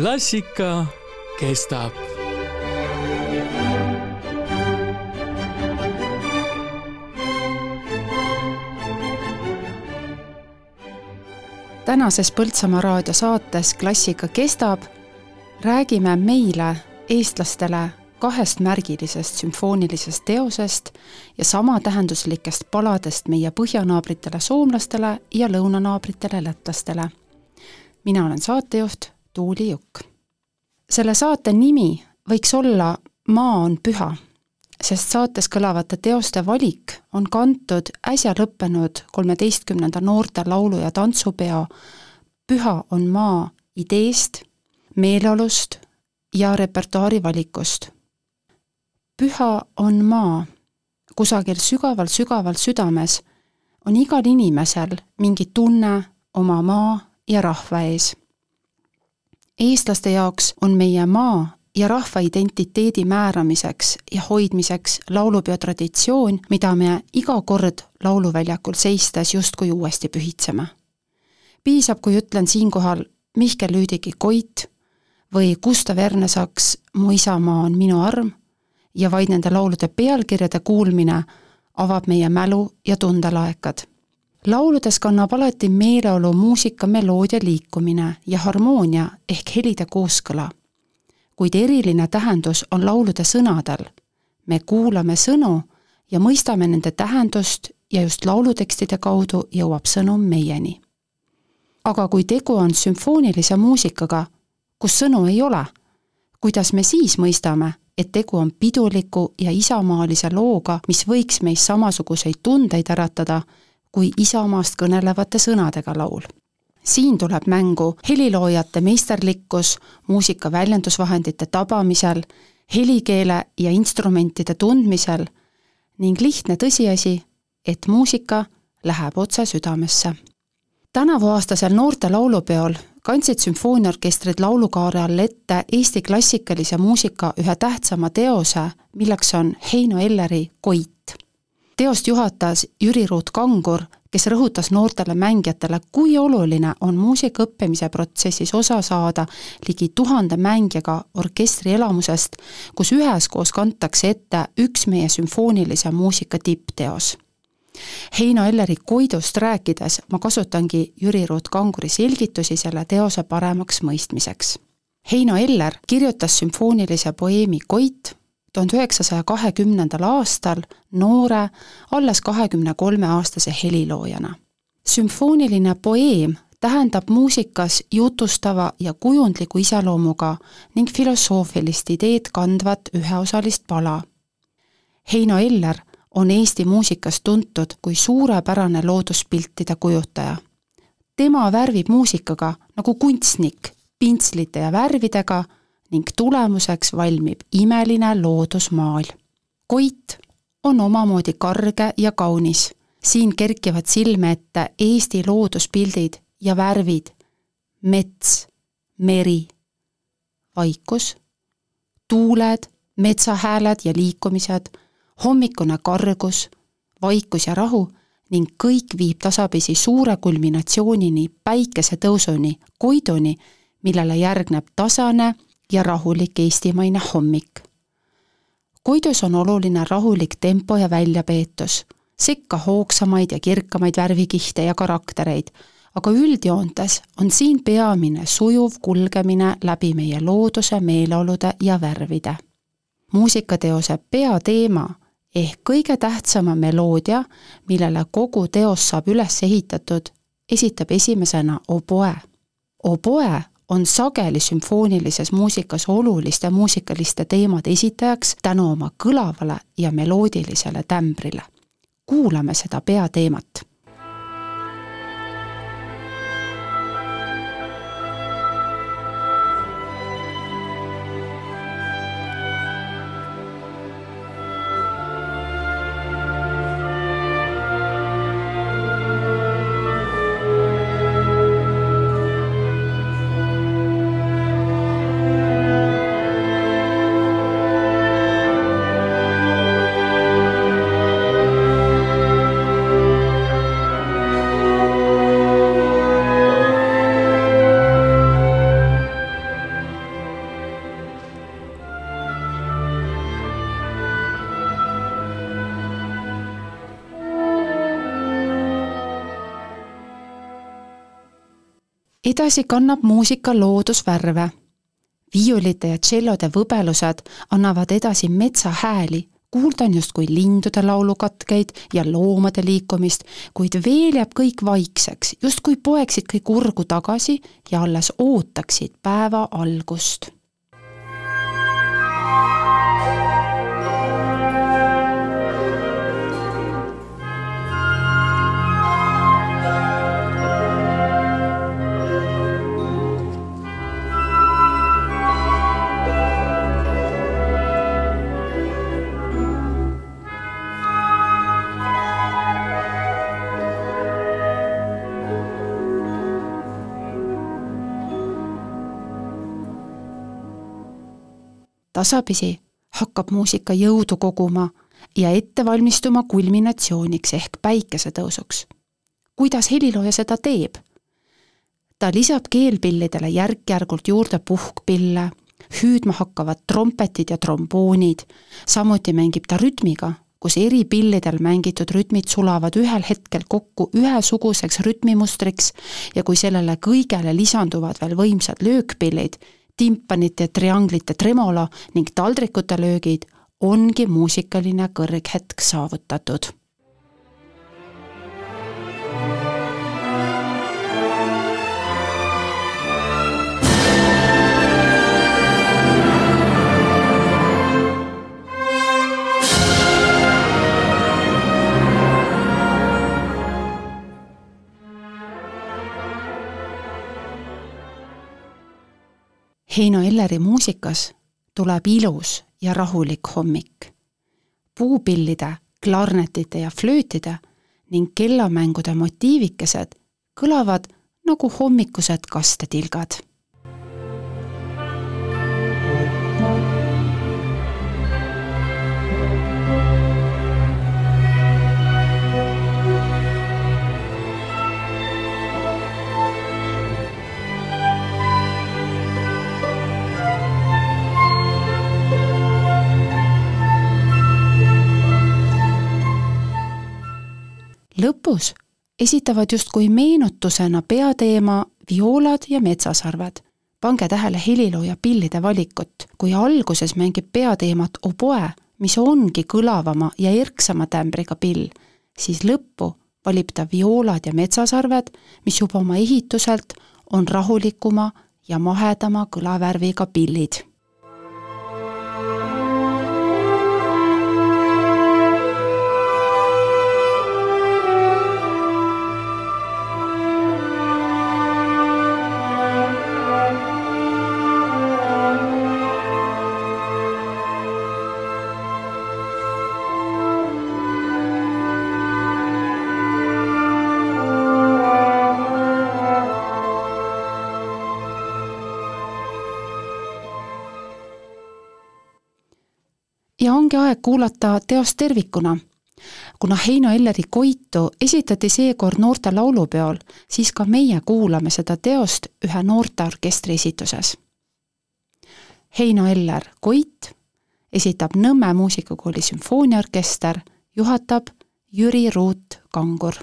klassika kestab. tänases Põltsamaa raadio saates Klassika kestab räägime meile, eestlastele, kahest märgilisest sümfoonilisest teosest ja samatähenduslikest paladest meie põhjanaabritele soomlastele ja lõunanaabritele lätlastele. mina olen saatejuht Tuuli Jukk. selle saate nimi võiks olla Maa on püha, sest saates kõlavate teoste valik on kantud äsja lõppenud kolmeteistkümnenda noorte laulu- ja tantsupeo Püha on maa ideest, meeleolust ja repertuaari valikust püha on maa. kusagil sügaval-sügaval südames on igal inimesel mingi tunne oma maa ja rahva ees. Eestlaste jaoks on meie maa ja rahva identiteedi määramiseks ja hoidmiseks laulupeo traditsioon, mida me iga kord lauluväljakul seistes justkui uuesti pühitseme. piisab, kui ütlen siinkohal Mihkel Lüüdiki Koit või Gustav Ernesaks Mu isamaa on minu arm ja vaid nende laulude pealkirjade kuulmine avab meie mälu ja tundelaekad. Lauludes kannab alati meeleolu muusika meloodia liikumine ja harmoonia ehk helide kooskõla. kuid eriline tähendus on laulude sõnadel. me kuulame sõnu ja mõistame nende tähendust ja just laulutekstide kaudu jõuab sõnum meieni. aga kui tegu on sümfoonilise muusikaga, kus sõnu ei ole, kuidas me siis mõistame, et tegu on piduliku ja isamaalise looga, mis võiks meis samasuguseid tundeid äratada kui isamaast kõnelevate sõnadega laul. siin tuleb mängu heliloojate meisterlikkus muusika väljendusvahendite tabamisel, helikeele ja instrumentide tundmisel ning lihtne tõsiasi, et muusika läheb otse südamesse. tänavuaastasel noorte laulupeol kandsid sümfooniaorkestrid laulukaare all ette Eesti klassikalise muusika ühe tähtsama teose, milleks on Heino Elleri Koit. Teost juhatas Jüri Ruut-Kangur, kes rõhutas noortele mängijatele, kui oluline on muusika õppimise protsessis osa saada ligi tuhande mängijaga orkestri elamusest, kus üheskoos kantakse ette üks meie sümfoonilise muusika tippteos Heino Elleri Koidust rääkides ma kasutangi Jüri Ruut-Kanguri selgitusi selle teose paremaks mõistmiseks. Heino Eller kirjutas sümfoonilise poeemi Koit tuhande üheksasaja kahekümnendal aastal noore, alles kahekümne kolme aastase heliloojana. sümfooniline poeem tähendab muusikas jutustava ja kujundliku iseloomuga ning filosoofilist ideed kandvat üheosalist pala. Heino Eller on Eesti muusikas tuntud kui suurepärane looduspiltide kujutaja. tema värvib muusikaga nagu kunstnik, pintslite ja värvidega ning tulemuseks valmib imeline loodusmaal. Koit on omamoodi karge ja kaunis. siin kerkivad silme ette Eesti looduspildid ja värvid, mets, meri, vaikus, tuuled, metsahääled ja liikumised hommikune kargus, vaikus ja rahu ning kõik viib tasapisi suure kulminatsioonini, päikesetõusuni, Koiduni, millele järgneb tasane ja rahulik eestimaine hommik. Koidus on oluline rahulik tempo ja väljapeetus, sekka hoogsamaid ja kirkamaid värvikihte ja karaktereid, aga üldjoontes on siin peamine sujuv kulgemine läbi meie looduse meeleolude ja värvide. muusikateose peateema ehk kõige tähtsama meloodia, millele kogu teos saab üles ehitatud, esitab esimesena oboe. oboe on sageli sümfoonilises muusikas oluliste muusikaliste teemade esitajaks tänu oma kõlavale ja meloodilisele tämbrile. kuulame seda peateemat edasi kannab muusika loodusvärve. viiulite ja tšellode võbelused annavad edasi metsahääli, kuulda on justkui lindude laulukatkeid ja loomade liikumist, kuid veel jääb kõik vaikseks, justkui poeksid kõik urgu tagasi ja alles ootaksid päeva algust tasapisi hakkab muusika jõudu koguma ja ette valmistuma kulminatsiooniks ehk päikesetõusuks. kuidas helilooja seda teeb? ta lisab keelpillidele järk-järgult juurde puhkpille, hüüdma hakkavad trompetid ja tromboonid, samuti mängib ta rütmiga, kus eri pillidel mängitud rütmid sulavad ühel hetkel kokku ühesuguseks rütmimustriks ja kui sellele kõigele lisanduvad veel võimsad löökpillid, timpanite trianglite tremolo ning taldrikute löögid, ongi muusikaline kõrghetk saavutatud Heino Elleri muusikas tuleb ilus ja rahulik hommik. puupillide, klarnetite ja flöötide ning kellamängude motiivikesed kõlavad nagu hommikused kastetilgad lõpus esitavad justkui meenutusena peateema vioolad ja metsasarved. pange tähele helilooja pillide valikut, kui alguses mängib peateemat oboe, mis ongi kõlavama ja erksama tämbriga pill, siis lõppu valib ta vioolad ja metsasarved, mis juba oma ehituselt on rahulikuma ja mahedama kõlavärviga pillid ja ongi aeg kuulata teost tervikuna. kuna Heino Elleri Koitu esitati seekord noorte laulupeol, siis ka meie kuulame seda teost ühe noorteorkestri esituses. Heino Eller Koit esitab Nõmme muusikakooli sümfooniaorkester, juhatab Jüri Ruut Kangur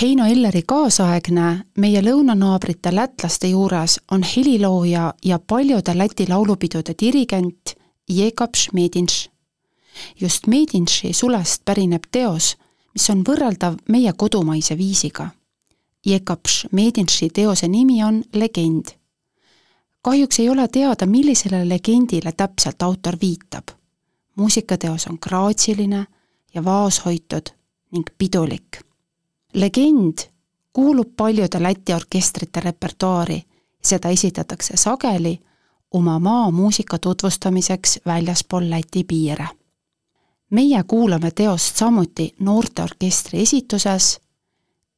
Heino Elleri kaasaegne meie lõunanaabrite lätlaste juures on helilooja ja paljude Läti laulupidude dirigent Jekab Šmedinš. just Medinši sulest pärineb teos, mis on võrreldav meie kodumaise viisiga. Jekab Šmedinši teose nimi on Legend. kahjuks ei ole teada, millisele legendile täpselt autor viitab. muusikateos on graatsiline ja vaoshoitud ning pidulik legend kuulub paljude Läti orkestrite repertuaari, seda esitatakse sageli oma maa muusika tutvustamiseks väljaspool Läti piire. meie kuulame teost samuti noorteorkestri esituses,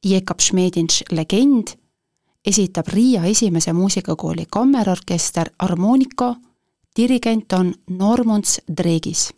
Jekab Šmedinš Legend esitab Riia esimese muusikakooli kammerorkester Harmonica, dirigent on Normunds Dregis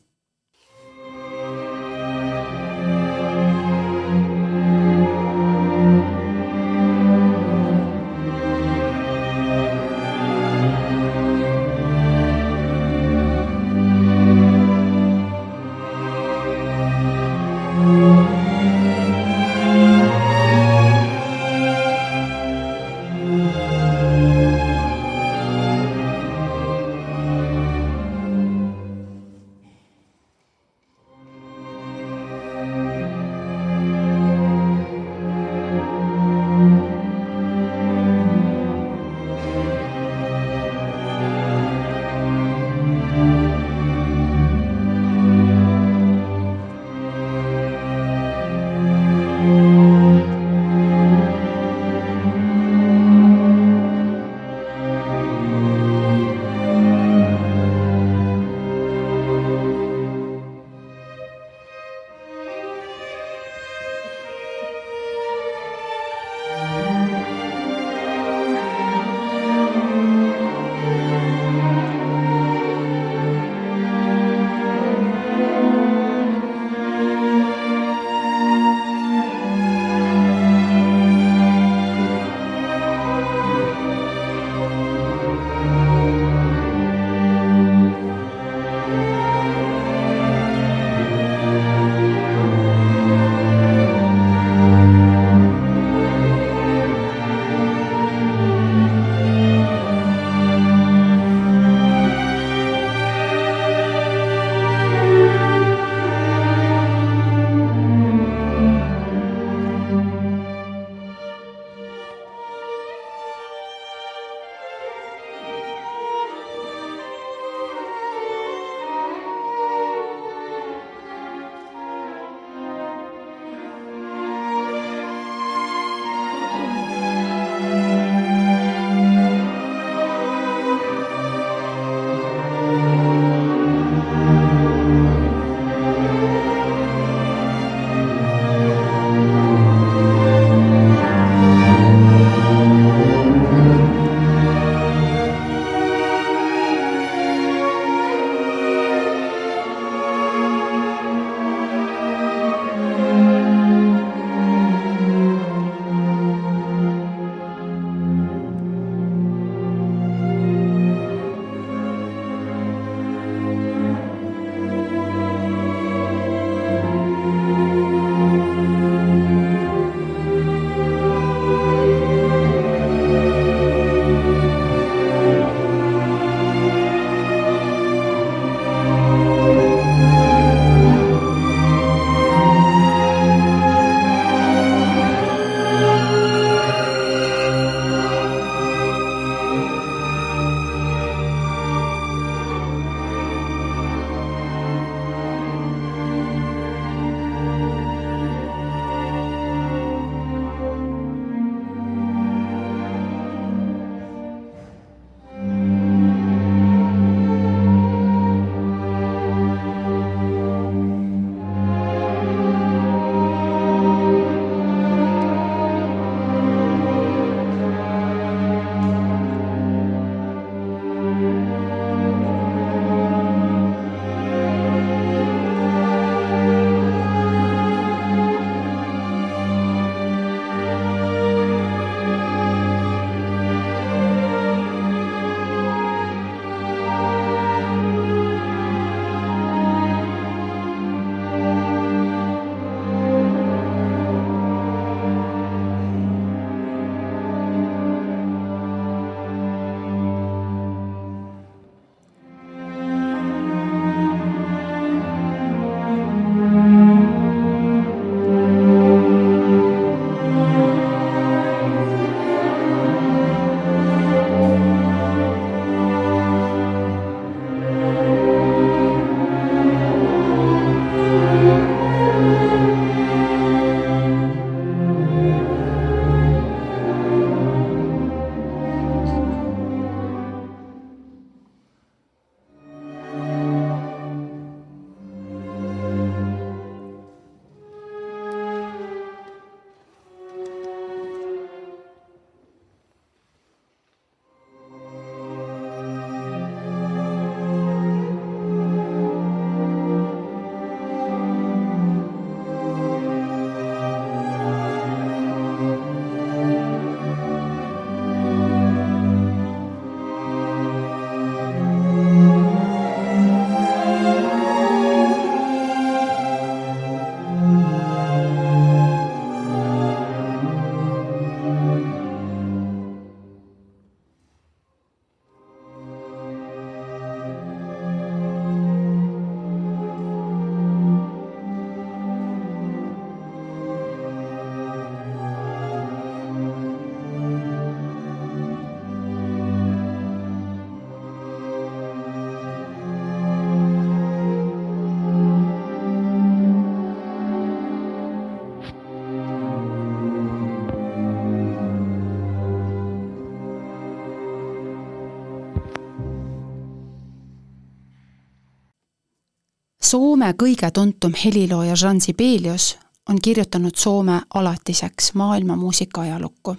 Soome kõige tuntum helilooja Jean Sibelius on kirjutanud Soome alatiseks maailmamuusika ajalukku.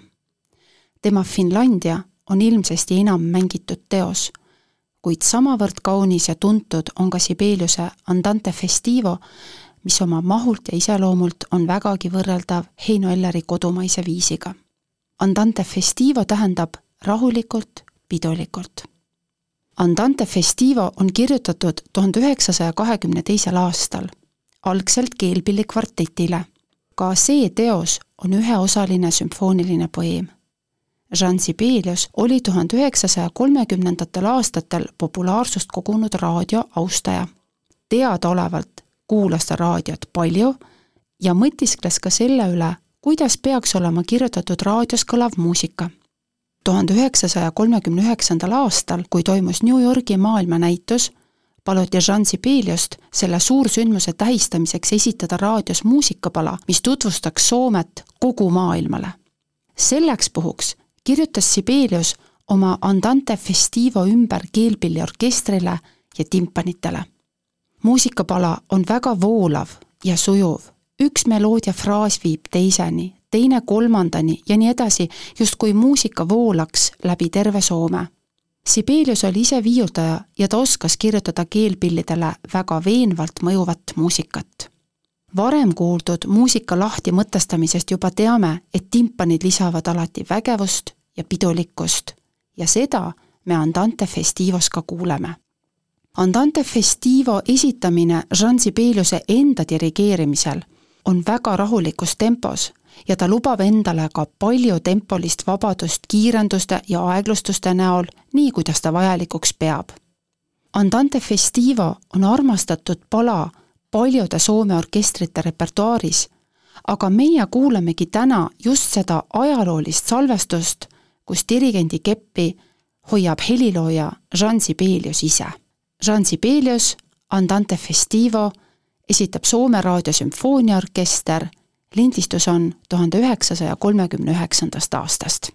tema Finlandia on ilmsesti enam mängitud teos, kuid samavõrd kaunis ja tuntud on ka Sibeliuse Andante Festivo, mis oma mahult ja iseloomult on vägagi võrreldav Heino Elleri kodumaise viisiga. Andante Festivo tähendab rahulikult, pidulikult. Andante Festivo on kirjutatud tuhande üheksasaja kahekümne teisel aastal, algselt keelpillikvartetile. ka see teos on üheosaline sümfooniline poeem. Jean Sibelius oli tuhande üheksasaja kolmekümnendatel aastatel populaarsust kogunud raadio austaja. teadaolevalt kuulas ta raadiot palju ja mõtiskles ka selle üle, kuidas peaks olema kirjutatud raadios kõlav muusika. Tuhande üheksasaja kolmekümne üheksandal aastal, kui toimus New Yorgi maailmanäitus, paluti Jean Sibeliust selle suursündmuse tähistamiseks esitada raadios muusikapala, mis tutvustaks Soomet kogu maailmale. selleks puhuks kirjutas Sibelius oma Andante Festivo ümber keelpilliorkestrile ja timpanitele muusikapala on väga voolav ja sujuv. üks meloodia fraas viib teiseni, teine kolmandani ja nii edasi, justkui muusika voolaks läbi terve Soome. Sibelius oli ise viiuldaja ja ta oskas kirjutada keelpillidele väga veenvalt mõjuvat muusikat. varem kuuldud muusika lahti mõtestamisest juba teame, et timpanid lisavad alati vägevust ja pidulikkust ja seda me Andante Festivos ka kuuleme Andante Festivo esitamine Jean Sibeliuse enda dirigeerimisel on väga rahulikus tempos ja ta lubab endale ka palju tempolist vabadust kiirenduste ja aeglustuste näol, nii kuidas ta vajalikuks peab. Andante Festivo on armastatud pala paljude Soome orkestrite repertuaaris, aga meie kuulamegi täna just seda ajaloolist salvestust, kus dirigendi keppi hoiab helilooja Jean Sibelius ise Jean Sibelius, Andante Festivo esitab Soome Raadio sümfooniaorkester, lindistus on tuhande üheksasaja kolmekümne üheksandast aastast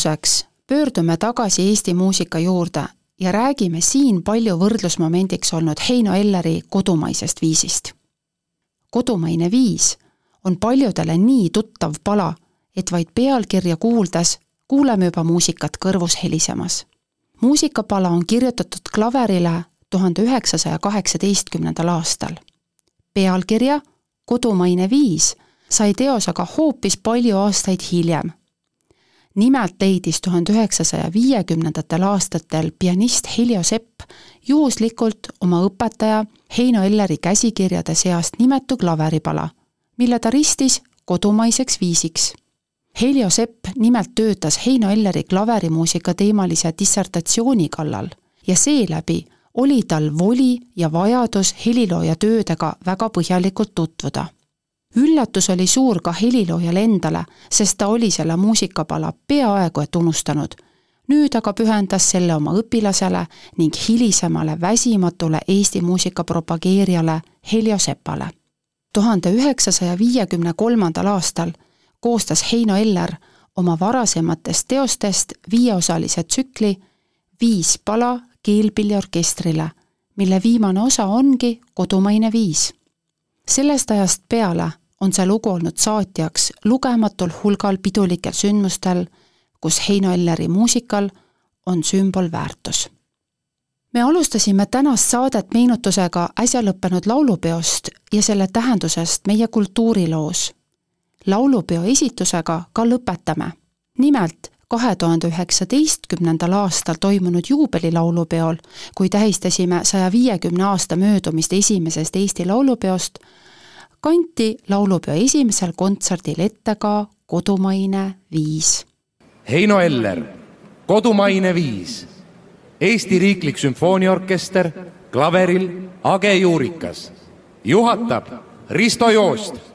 lõpetuseks pöördume tagasi Eesti muusika juurde ja räägime siin palju võrdlusmomendiks olnud Heino Elleri kodumaisest viisist. kodumaine viis on paljudele nii tuttav pala, et vaid pealkirja kuuldes kuuleme juba muusikat kõrvus helisemas. muusikapala on kirjutatud klaverile tuhande üheksasaja kaheksateistkümnendal aastal. pealkirja Kodumaine viis sai teos aga hoopis palju aastaid hiljem nimelt leidis tuhande üheksasaja viiekümnendatel aastatel pianist Heljo Sepp juhuslikult oma õpetaja Heino Elleri käsikirjade seast nimetu klaveripala, mille ta ristis kodumaiseks viisiks. Heljo Sepp nimelt töötas Heino Elleri klaverimuusika teemalise dissertatsiooni kallal ja seeläbi oli tal voli ja vajadus helilooja töödega väga põhjalikult tutvuda üllatus oli suur ka heliloojal endale, sest ta oli selle muusikapala peaaegu et unustanud. nüüd aga pühendas selle oma õpilasele ning hilisemale väsimatule Eesti muusika propageerijale Heljo Sepale. tuhande üheksasaja viiekümne kolmandal aastal koostas Heino Eller oma varasematest teostest viieosalise tsükli Viis pala keelpilliorkestrile, mille viimane osa ongi Kodumaine viis sellest ajast peale on see lugu olnud saatjaks lugematul hulgal pidulikel sündmustel, kus Heino Elleri muusikal on sümbolväärtus. me alustasime tänast saadet meenutusega äsja lõppenud laulupeost ja selle tähendusest meie kultuuriloos. laulupeo esitusega ka lõpetame. nimelt kahe tuhande üheksateistkümnendal aastal toimunud juubelilaulupeol, kui tähistasime saja viiekümne aasta möödumist esimesest Eesti laulupeost, kanti laulupeo esimesel kontserdil ette ka Kodumaine viis. Heino Eller, Kodumaine viis. Eesti Riiklik Sümfooniaorkester klaveril Age Juurikas. juhatab Risto Joost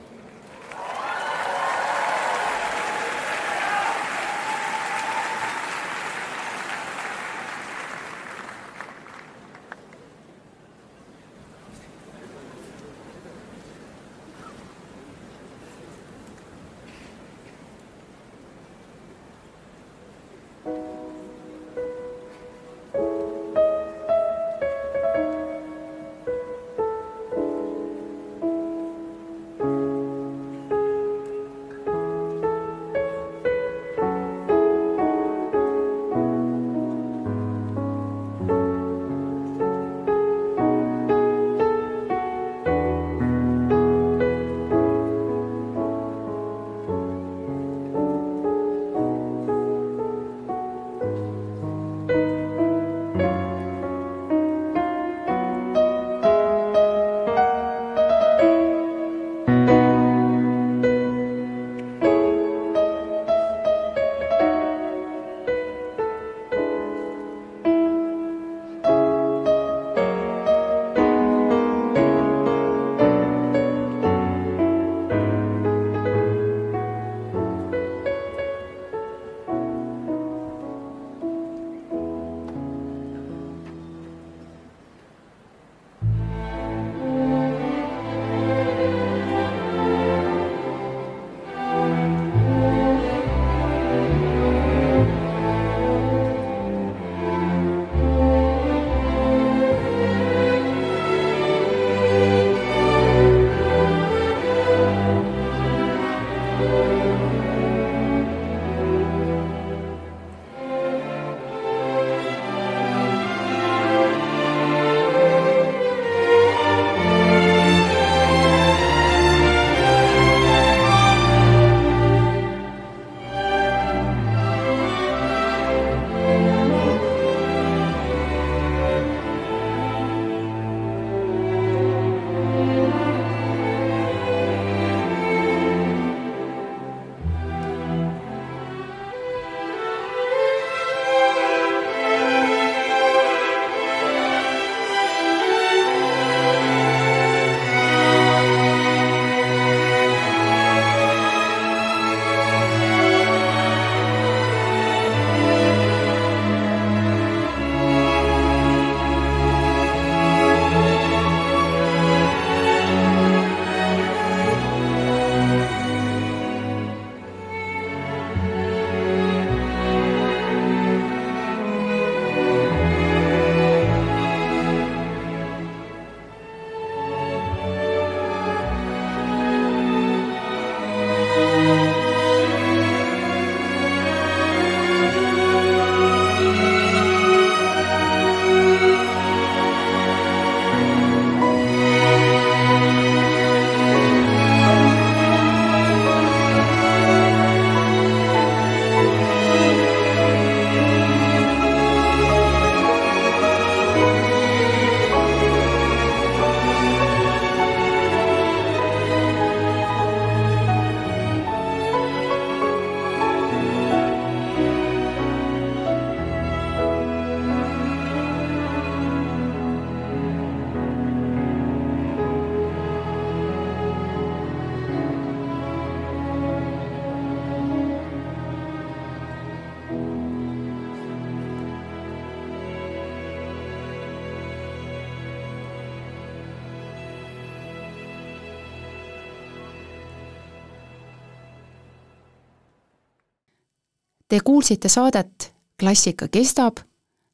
Te kuulsite saadet Klassika kestab,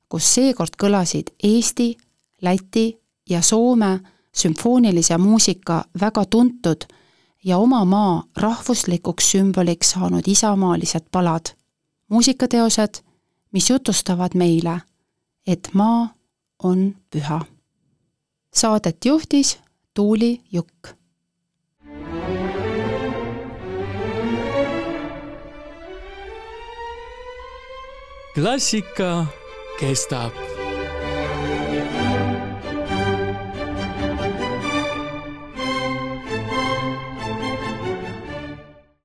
kus seekord kõlasid Eesti, Läti ja Soome sümfoonilise muusika väga tuntud ja oma maa rahvuslikuks sümboliks saanud isamaalised palad. muusikateosed, mis jutustavad meile, et maa on püha. Saadet juhtis Tuuli Jukk. Klassika kestab